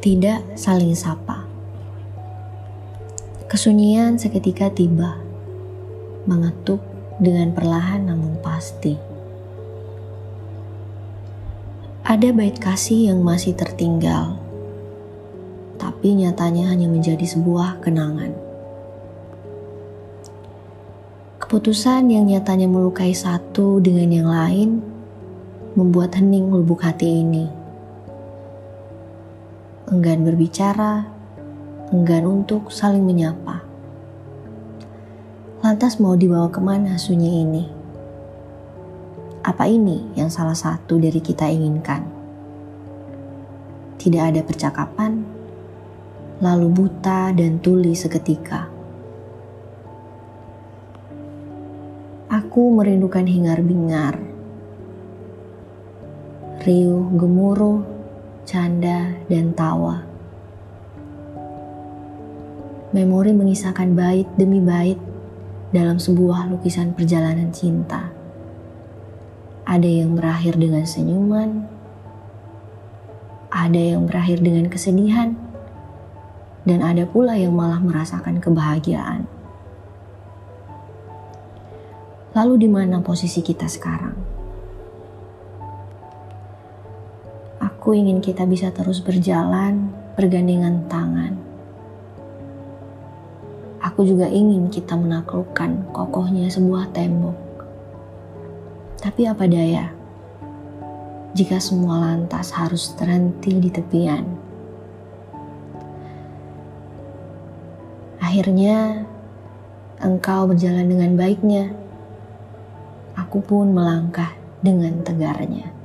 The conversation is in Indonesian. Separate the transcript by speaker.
Speaker 1: Tidak saling sapa. Kesunyian seketika tiba, mengetuk dengan perlahan namun pasti. Ada bait kasih yang masih tertinggal, tapi nyatanya hanya menjadi sebuah kenangan. Keputusan yang nyatanya melukai satu dengan yang lain membuat hening lubuk hati ini. Enggan berbicara, enggan untuk saling menyapa. Lantas mau dibawa ke mana sunyi ini? Apa ini yang salah satu dari kita inginkan? Tidak ada percakapan, lalu buta dan tuli seketika. Aku merindukan hingar-bingar, riuh, gemuruh, canda, dan tawa memori mengisahkan bait demi bait dalam sebuah lukisan perjalanan cinta. Ada yang berakhir dengan senyuman, ada yang berakhir dengan kesedihan, dan ada pula yang malah merasakan kebahagiaan. Lalu, di mana posisi kita sekarang? Aku ingin kita bisa terus berjalan bergandengan tangan Aku juga ingin kita menaklukkan kokohnya sebuah tembok. Tapi apa daya, jika semua lantas harus terhenti di tepian. Akhirnya, engkau berjalan dengan baiknya. Aku pun melangkah dengan tegarnya.